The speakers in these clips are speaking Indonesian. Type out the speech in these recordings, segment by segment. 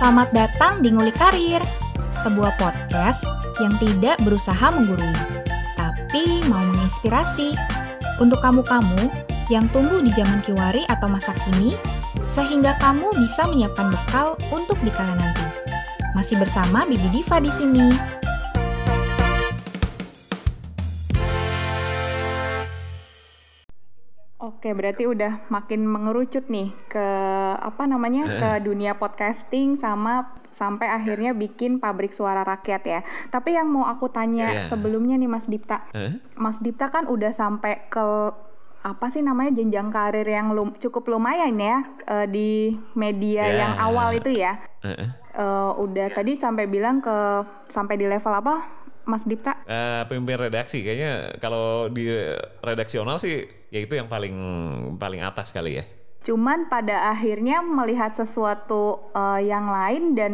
Selamat datang di Ngulik Karir, sebuah podcast yang tidak berusaha menggurui, tapi mau menginspirasi. Untuk kamu-kamu yang tumbuh di zaman kiwari atau masa kini, sehingga kamu bisa menyiapkan bekal untuk di kala nanti. Masih bersama Bibi Diva di sini. Oke, berarti udah makin mengerucut nih ke apa namanya ke dunia podcasting sama sampai akhirnya bikin pabrik suara rakyat ya. Tapi yang mau aku tanya Iya. sebelumnya nih Mas Dipta, Eh? Mas Dipta kan udah sampai ke apa sih namanya jenjang karir yang lum- cukup lumayan ya eh, di media Ya. yang awal itu ya. Eh, eh. Eh, udah tadi sampai bilang ke sampai di level apa Mas Dipta? Eh, pemimpin redaksi kayaknya kalau di redaksional sih ya itu yang paling paling atas kali ya. Cuman pada akhirnya melihat sesuatu eh, yang lain dan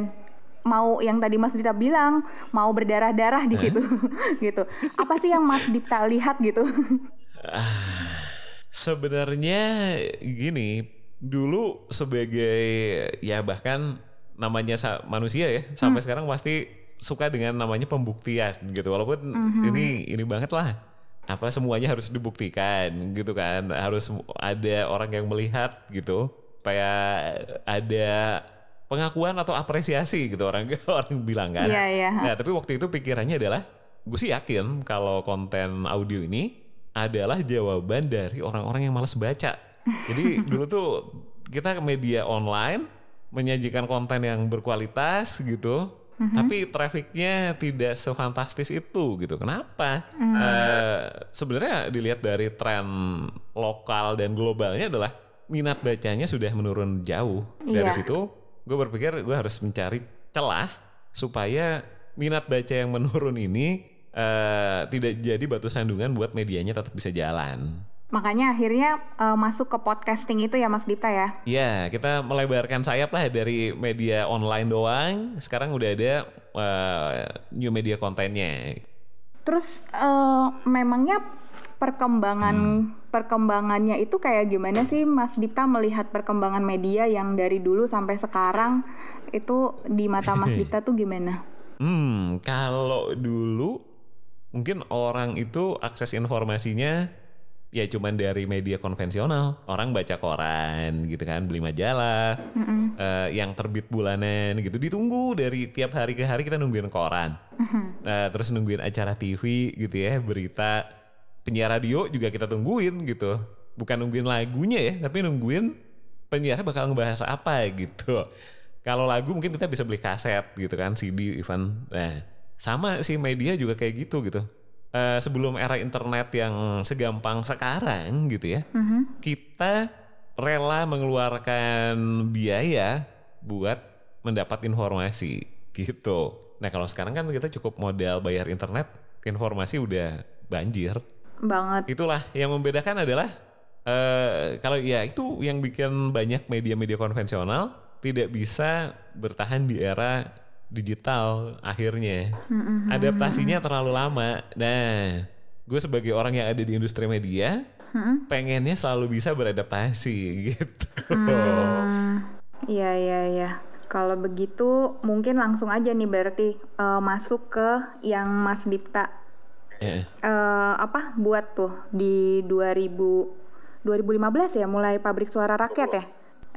mau yang tadi Mas Dipta bilang mau berdarah-darah di situ gitu. Apa sih yang Mas Dipta lihat gitu? Sebenarnya gini, dulu sebagai ya bahkan namanya manusia ya sampai sekarang pasti suka dengan namanya pembuktian gitu. Walaupun ini ini banget lah. Apa semuanya harus dibuktikan gitu kan. Harus ada orang yang melihat gitu supaya ada pengakuan atau apresiasi gitu orang orang bilang kan. Iya, iya. Nah, tapi waktu itu pikirannya adalah gue sih yakin kalau konten audio ini adalah jawaban dari orang-orang yang malas baca. Jadi dulu tuh kita ke media online menyajikan konten yang berkualitas gitu, tapi trafficnya tidak sefantastis itu gitu. Kenapa? Eh, Sebenarnya dilihat dari tren lokal dan globalnya adalah minat bacanya sudah menurun jauh. Dari Iya. situ gue berpikir gue harus mencari celah supaya minat baca yang menurun ini eh, tidak jadi batu sandungan buat medianya tetap bisa jalan. Makanya akhirnya eh, masuk ke podcasting itu ya Mas Dipta ya. Ya, kita melebarkan sayap lah dari media online doang. Sekarang udah ada eh, new media kontennya. Terus eh, memangnya perkembangan perkembangannya itu kayak gimana sih Mas Dipta melihat perkembangan media yang dari dulu sampai sekarang itu di mata Mas Dipta tuh gimana? Hmm, kalau dulu mungkin orang itu akses informasinya ya cuman dari media konvensional. Orang baca koran gitu kan, beli majalah, eh, yang terbit bulanan gitu. Ditunggu dari tiap hari ke hari kita nungguin koran. Nah, terus nungguin acara TV gitu ya, berita penyiar radio juga kita tungguin gitu. Bukan nungguin lagunya ya, tapi nungguin penyiar bakal ngebahas apa gitu. Kalau lagu mungkin kita bisa beli kaset gitu kan, CD even. Nah, sama sih media juga kayak gitu gitu. Eh, sebelum era internet yang segampang sekarang gitu ya, kita rela mengeluarkan biaya buat mendapat informasi gitu. Nah kalau sekarang kan kita cukup modal bayar internet, informasi udah banjir. Banget. Itulah yang membedakan adalah eh kalau ya itu yang bikin banyak media-media konvensional tidak bisa bertahan di era digital akhirnya. Adaptasinya terlalu lama. Nah, gue sebagai orang yang ada di industri media, pengennya selalu bisa beradaptasi gitu. Hmm, Iya iya iya. Kalau begitu mungkin langsung aja nih berarti eh, masuk ke yang Mas Dipta Ya. eh, apa buat tuh di 2000 2015 ya mulai pabrik suara rakyat ya?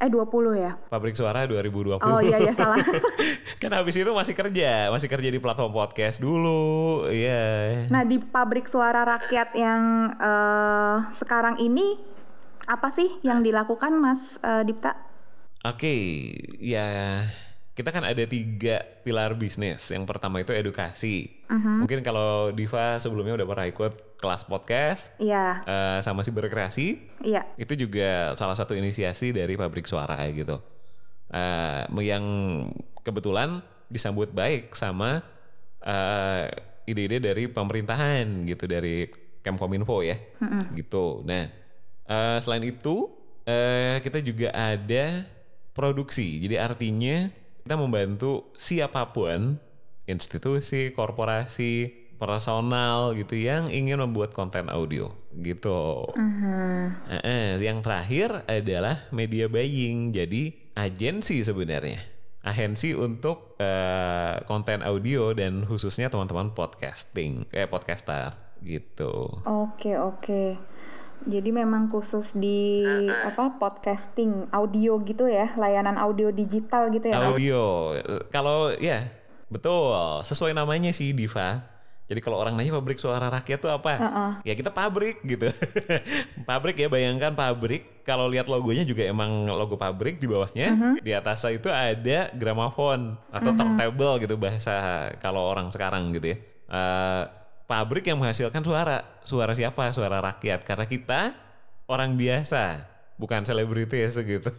Eh 20 ya? Pabrik Suara 2020. Oh iya iya salah. kan habis itu masih kerja, masih kerja di platform podcast dulu. Iya. Nah di pabrik suara rakyat yang eh, sekarang ini apa sih yang dilakukan Mas eh, Dipta? Oke, ya kita kan ada tiga pilar bisnis. Yang pertama itu edukasi. Mungkin kalau Diva sebelumnya udah pernah ikut kelas podcast Iya eh, sama si berkreasi, iya. itu juga salah satu inisiasi dari pabrik suara gitu. Eh, yang kebetulan disambut baik sama eh, ide-ide dari pemerintahan gitu dari Kemkominfo ya, gitu. Nah, eh, selain itu eh, kita juga ada produksi. Jadi artinya kita membantu siapa pun institusi, korporasi, personal gitu yang ingin membuat konten audio gitu. Eh, eh, yang terakhir adalah media buying, jadi agensi sebenarnya. agensi untuk eh, konten audio dan khususnya teman-teman podcasting, kayak podcaster gitu. Oke oke. Jadi memang khusus di apa podcasting audio gitu ya, layanan audio digital gitu ya. Audio. Kalau ya, betul. Sesuai namanya sih Diva. Jadi kalau orang nanya pabrik suara rakyat tuh apa? Ya kita pabrik gitu. pabrik ya bayangkan pabrik. Kalau lihat logonya juga emang logo pabrik di bawahnya. Di atasnya itu ada gramafon atau turntable gitu bahasa kalau orang sekarang gitu ya. Eh, pabrik yang menghasilkan suara. Suara siapa? Suara rakyat. Karena kita orang biasa, bukan selebritis gitu.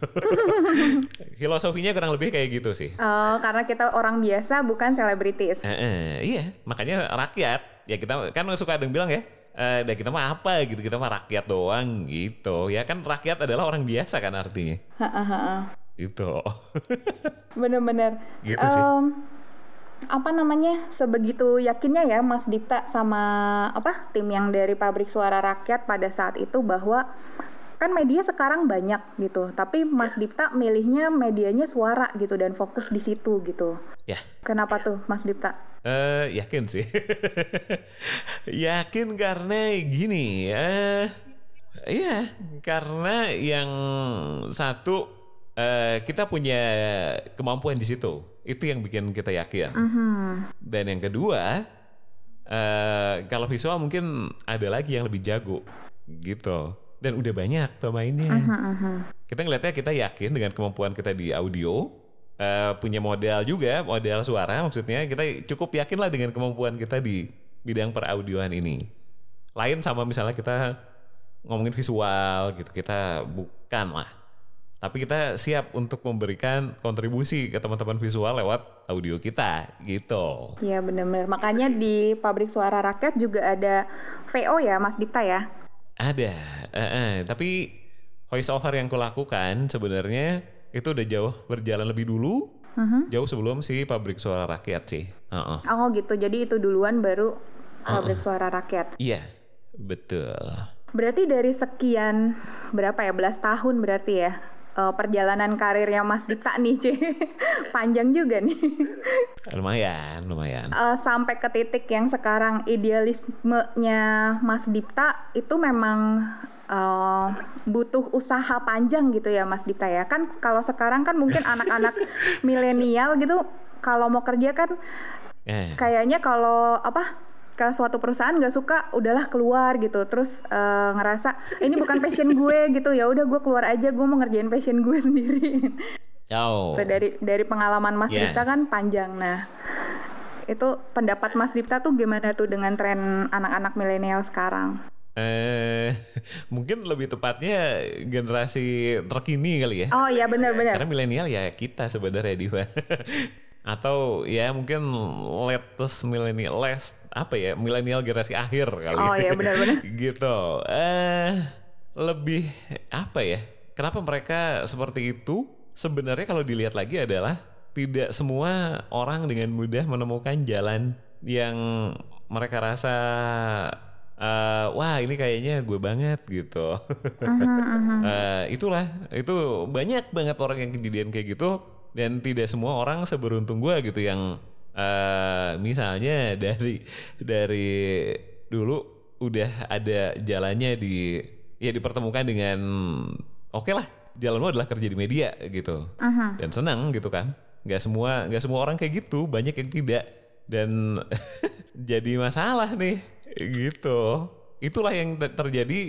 Filosofinya kurang lebih kayak gitu sih. Oh, karena kita orang biasa bukan selebritis. Eh, eh, iya, makanya rakyat. Ya kita kan suka ada yang bilang ya, eh dah kita mah apa gitu, kita mah rakyat doang gitu. Ya kan rakyat adalah orang biasa kan artinya. Gitu. Bener-bener. Gitu sih. Apa namanya sebegitu yakinnya ya Mas Dipta sama apa tim yang dari pabrik suara rakyat pada saat itu bahwa kan media sekarang banyak gitu tapi Mas Dipta milihnya medianya suara gitu dan fokus di situ gitu. Ya, kenapa tuh Mas Dipta? Eh yakin sih. yakin karena gini, eh iya, karena yang satu eh kita punya kemampuan di situ. Itu yang bikin kita yakin. Dan yang kedua, eh kalau visual mungkin ada lagi yang lebih jago gitu. Dan udah banyak pemainnya. Kita ngeliatnya kita yakin dengan kemampuan kita di audio, eh, punya modal juga, modal suara maksudnya kita cukup yakin lah dengan kemampuan kita di bidang peraudioan ini. Lain sama misalnya kita ngomongin visual gitu, kita bukan lah. Tapi kita siap untuk memberikan kontribusi ke teman-teman visual lewat audio kita gitu. ya bener-bener makanya di pabrik suara rakyat juga ada VO ya Mas Dipta ya? Ada, eh, eh, tapi voice over yang kulakukan sebenarnya itu udah jauh berjalan lebih dulu, jauh sebelum si pabrik suara rakyat sih. Heeh. oh gitu. Jadi itu duluan baru pabrik suara rakyat. Iya, betul. Berarti dari sekian berapa ya? Belas tahun berarti ya eh, perjalanan karirnya Mas Dipta nih, Ci. panjang juga nih. Lumayan, lumayan. Eh, sampai ke titik yang sekarang idealismenya Mas Dipta itu memang eh, butuh usaha panjang gitu ya Mas Dipta ya. Kan kalau sekarang kan mungkin anak-anak milenial gitu kalau mau kerja kan Eh, kayaknya kalau apa ke suatu perusahaan nggak suka udahlah keluar gitu terus eh, ngerasa ini bukan passion gue gitu ya udah gue keluar aja gue mau ngerjain passion gue sendiri jauh. Tuh, dari dari pengalaman Mas Yeah. Dipta kan panjang nah itu pendapat Mas Dipta tuh gimana tuh dengan tren anak-anak milenial sekarang Eh, mungkin lebih tepatnya generasi terkini kali ya. oh iya benar-benar Karena milenial ya kita sebenarnya Diva. Atau ya mungkin latest milenial, last apa ya milenial generasi akhir kali. Oh, iya, benar-benar. gitu. Eh lebih apa ya? Kenapa mereka seperti itu? Sebenarnya kalau dilihat lagi adalah tidak semua orang dengan mudah menemukan jalan yang mereka rasa eh, wah ini kayaknya gue banget gitu. Eh, itulah itu banyak banget orang yang kejadian kayak gitu dan tidak semua orang seberuntung gue gitu yang eh, misalnya dari dari dulu udah ada jalannya di ya dipertemukan dengan oke lah jalanmu adalah kerja di media gitu. Dan senang gitu kan. Nggak semua nggak semua orang kayak gitu banyak yang tidak. Dan jadi masalah nih gitu. Itulah yang te- terjadi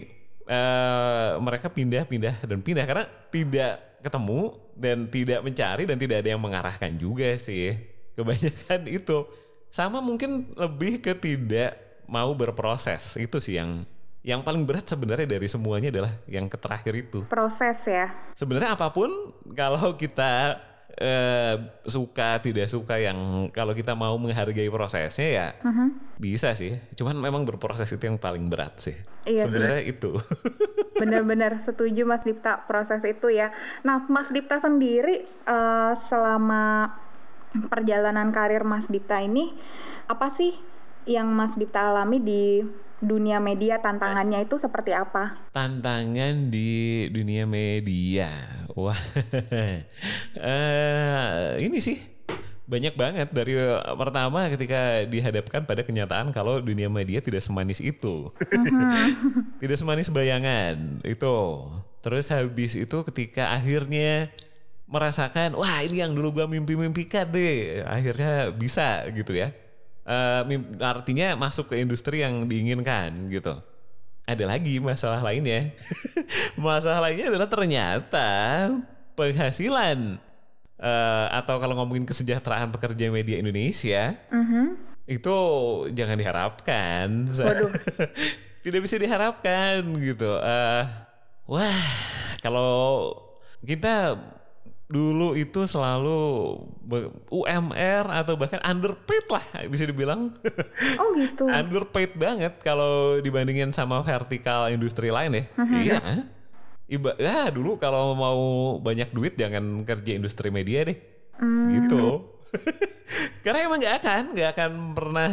eh, mereka pindah-pindah dan pindah. Karena tidak ketemu dan tidak mencari dan tidak ada yang mengarahkan juga sih. Kebanyakan itu. Sama mungkin lebih ke tidak mau berproses. Itu sih yang yang paling berat sebenarnya dari semuanya adalah yang terakhir itu. Proses ya. Sebenarnya apa pun kalau kita eh, suka tidak suka yang kalau kita mau menghargai prosesnya ya bisa sih cuman memang berproses itu yang paling berat sih Iya sih. sebenarnya itu Benar-benar setuju Mas Dipta proses itu ya. Nah, Mas Dipta sendiri eh, selama perjalanan karir Mas Dipta ini apa sih yang Mas Dipta alami di dunia media tantangannya itu seperti apa? Tantangan di dunia media, wah, uh, ini sih banyak banget dari pertama ketika dihadapkan pada kenyataan kalau dunia media tidak semanis itu, tidak semanis bayangan itu. Terus habis itu ketika akhirnya merasakan wah ini yang dulu gua mimpi-mimpikan deh, akhirnya bisa gitu ya uh, artinya masuk ke industri yang diinginkan gitu. Ada lagi masalah lainnya. masalah lainnya adalah ternyata penghasilan uh, atau kalau ngomongin kesejahteraan pekerja media Indonesia uh-huh. itu jangan diharapkan. Waduh. Tidak bisa diharapkan gitu. Uh, wah, kalau kita dulu itu selalu UMR atau bahkan underpaid lah bisa dibilang. Oh gitu. underpaid banget kalau dibandingin sama vertikal industri lain ya. Uh-huh. Iya. Iba, ya dulu kalau mau banyak duit jangan kerja industri media deh. Hmm. Gitu. Karena emang nggak akan, nggak akan pernah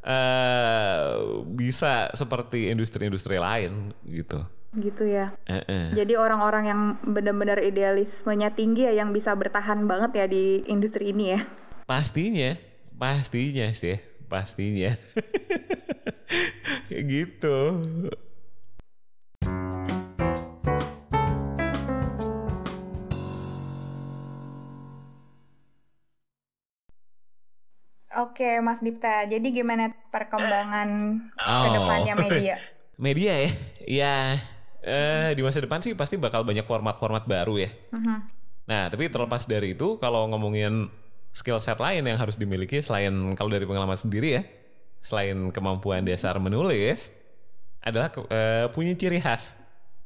uh, bisa seperti industri-industri lain gitu gitu ya. Uh -uh. Jadi orang-orang yang benar-benar idealismenya tinggi ya yang bisa bertahan banget ya di industri ini ya. Pastinya, pastinya sih, pastinya. gitu. Oke, Mas Dipta. Jadi gimana perkembangan oh. ke depannya media? Media ya, ya eh, di masa depan sih pasti bakal banyak format-format baru ya. Uh-huh. Nah, tapi terlepas dari itu, kalau ngomongin skill set lain yang harus dimiliki selain kalau dari pengalaman sendiri ya, selain kemampuan dasar menulis, adalah uh, punya ciri khas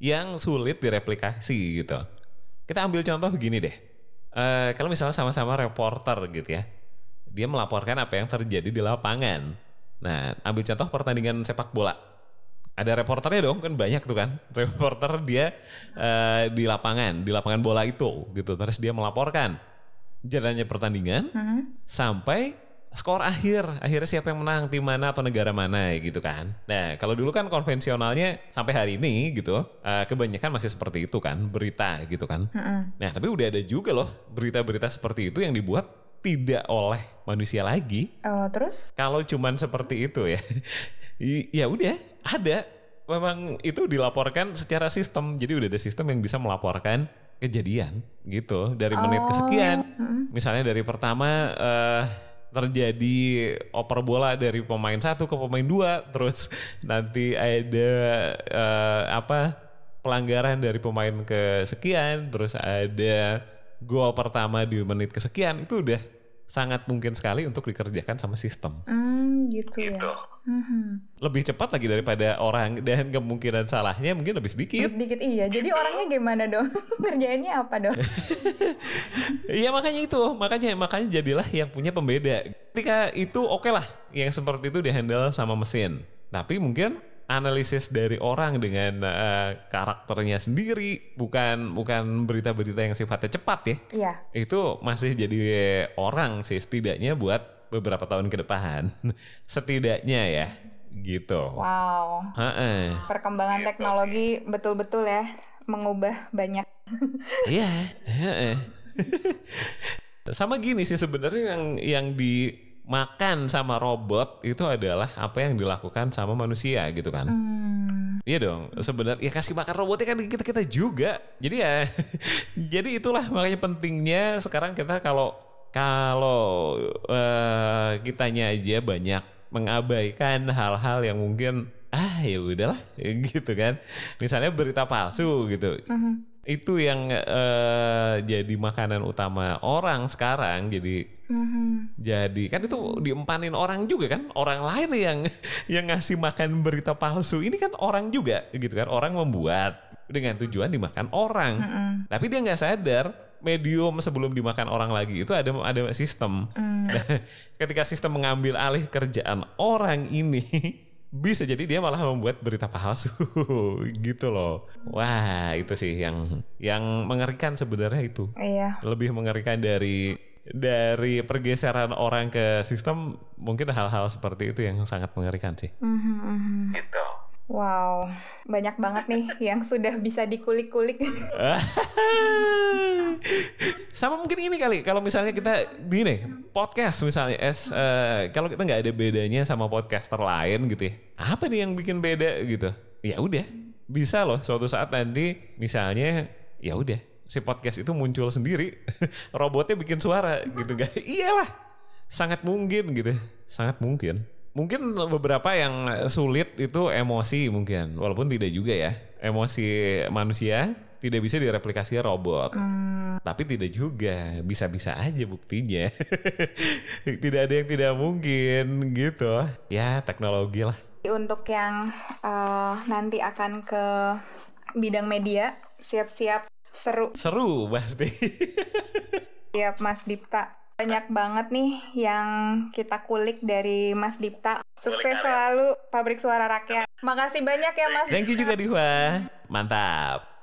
yang sulit direplikasi gitu. Kita ambil contoh begini deh. Uh, kalau misalnya sama-sama reporter gitu ya, dia melaporkan apa yang terjadi di lapangan. Nah, ambil contoh pertandingan sepak bola ada reporternya dong kan banyak tuh kan reporter dia uh, di lapangan di lapangan bola itu gitu terus dia melaporkan jalannya pertandingan uh-huh. sampai skor akhir akhirnya siapa yang menang tim mana atau negara mana gitu kan nah kalau dulu kan konvensionalnya sampai hari ini gitu uh, kebanyakan masih seperti itu kan berita gitu kan uh-uh. nah tapi udah ada juga loh berita-berita seperti itu yang dibuat tidak oleh manusia lagi. Uh, terus? Kalau cuman seperti itu ya, ya udah ada memang itu dilaporkan secara sistem jadi udah ada sistem yang bisa melaporkan kejadian gitu dari menit oh. kesekian hmm. misalnya dari pertama uh, terjadi oper bola dari pemain satu ke pemain dua terus nanti ada uh, apa pelanggaran dari pemain kesekian terus ada gol pertama di menit kesekian itu udah sangat mungkin sekali untuk dikerjakan sama sistem. Hmm, gitu, ya. gitu. ya. Mm-hmm. Lebih cepat lagi daripada orang dan kemungkinan salahnya mungkin lebih sedikit. Lebih sedikit iya. Jadi orangnya gimana dong? Ngerjainnya apa dong? Iya makanya itu, makanya makanya jadilah yang punya pembeda. Ketika itu oke okay lah, yang seperti itu dihandle sama mesin. Tapi mungkin analisis dari orang dengan uh, karakternya sendiri, bukan bukan berita-berita yang sifatnya cepat ya. Iya. Itu masih jadi orang sih setidaknya buat beberapa tahun ke depan. setidaknya ya, gitu. Wow. Ha-ha. Perkembangan teknologi betul-betul ya mengubah banyak. Iya. Sama gini sih sebenarnya yang yang di makan sama robot itu adalah apa yang dilakukan sama manusia gitu kan. Hmm. Iya dong, sebenarnya ya kasih makan robotnya kan kita kita juga. Jadi ya, jadi itulah makanya pentingnya sekarang kita kalau kalau uh, kitanya aja banyak mengabaikan hal-hal yang mungkin ah ya udahlah gitu kan. Misalnya berita palsu gitu. Uh -huh itu yang uh, jadi makanan utama orang sekarang jadi mm-hmm. jadi kan itu diempanin orang juga kan orang lain yang yang ngasih makan berita palsu ini kan orang juga gitu kan orang membuat dengan tujuan dimakan orang mm-hmm. tapi dia nggak sadar medium sebelum dimakan orang lagi itu ada ada sistem mm. ketika sistem mengambil alih kerjaan orang ini bisa jadi dia malah membuat berita palsu gitu loh. Wah, itu sih yang yang mengerikan sebenarnya itu. Iya. Lebih mengerikan dari dari pergeseran orang ke sistem mungkin hal-hal seperti itu yang sangat mengerikan sih. Mhm, mhm. Gitu. Wow, banyak banget nih yang sudah bisa dikulik-kulik. Sama mungkin ini kali kalau misalnya kita gini podcast misalnya es eh, kalau kita nggak ada bedanya sama podcaster lain gitu ya apa nih yang bikin beda gitu? Ya udah bisa loh suatu saat nanti misalnya ya udah si podcast itu muncul sendiri robotnya bikin suara gitu gak iyalah sangat mungkin gitu sangat mungkin mungkin beberapa yang sulit itu emosi mungkin walaupun tidak juga ya. Emosi manusia tidak bisa direplikasi robot. Tapi tidak juga bisa-bisa aja buktinya. Tidak ada yang tidak mungkin gitu. Ya teknologi lah. Untuk yang eh, nanti akan ke bidang media, siap-siap seru. Seru pasti. Siap Mas Dipta. Banyak banget nih yang kita kulik dari Mas Dipta. Sukses selalu Pabrik Suara Rakyat. Makasih banyak ya Mas. thank you juga Diva mantap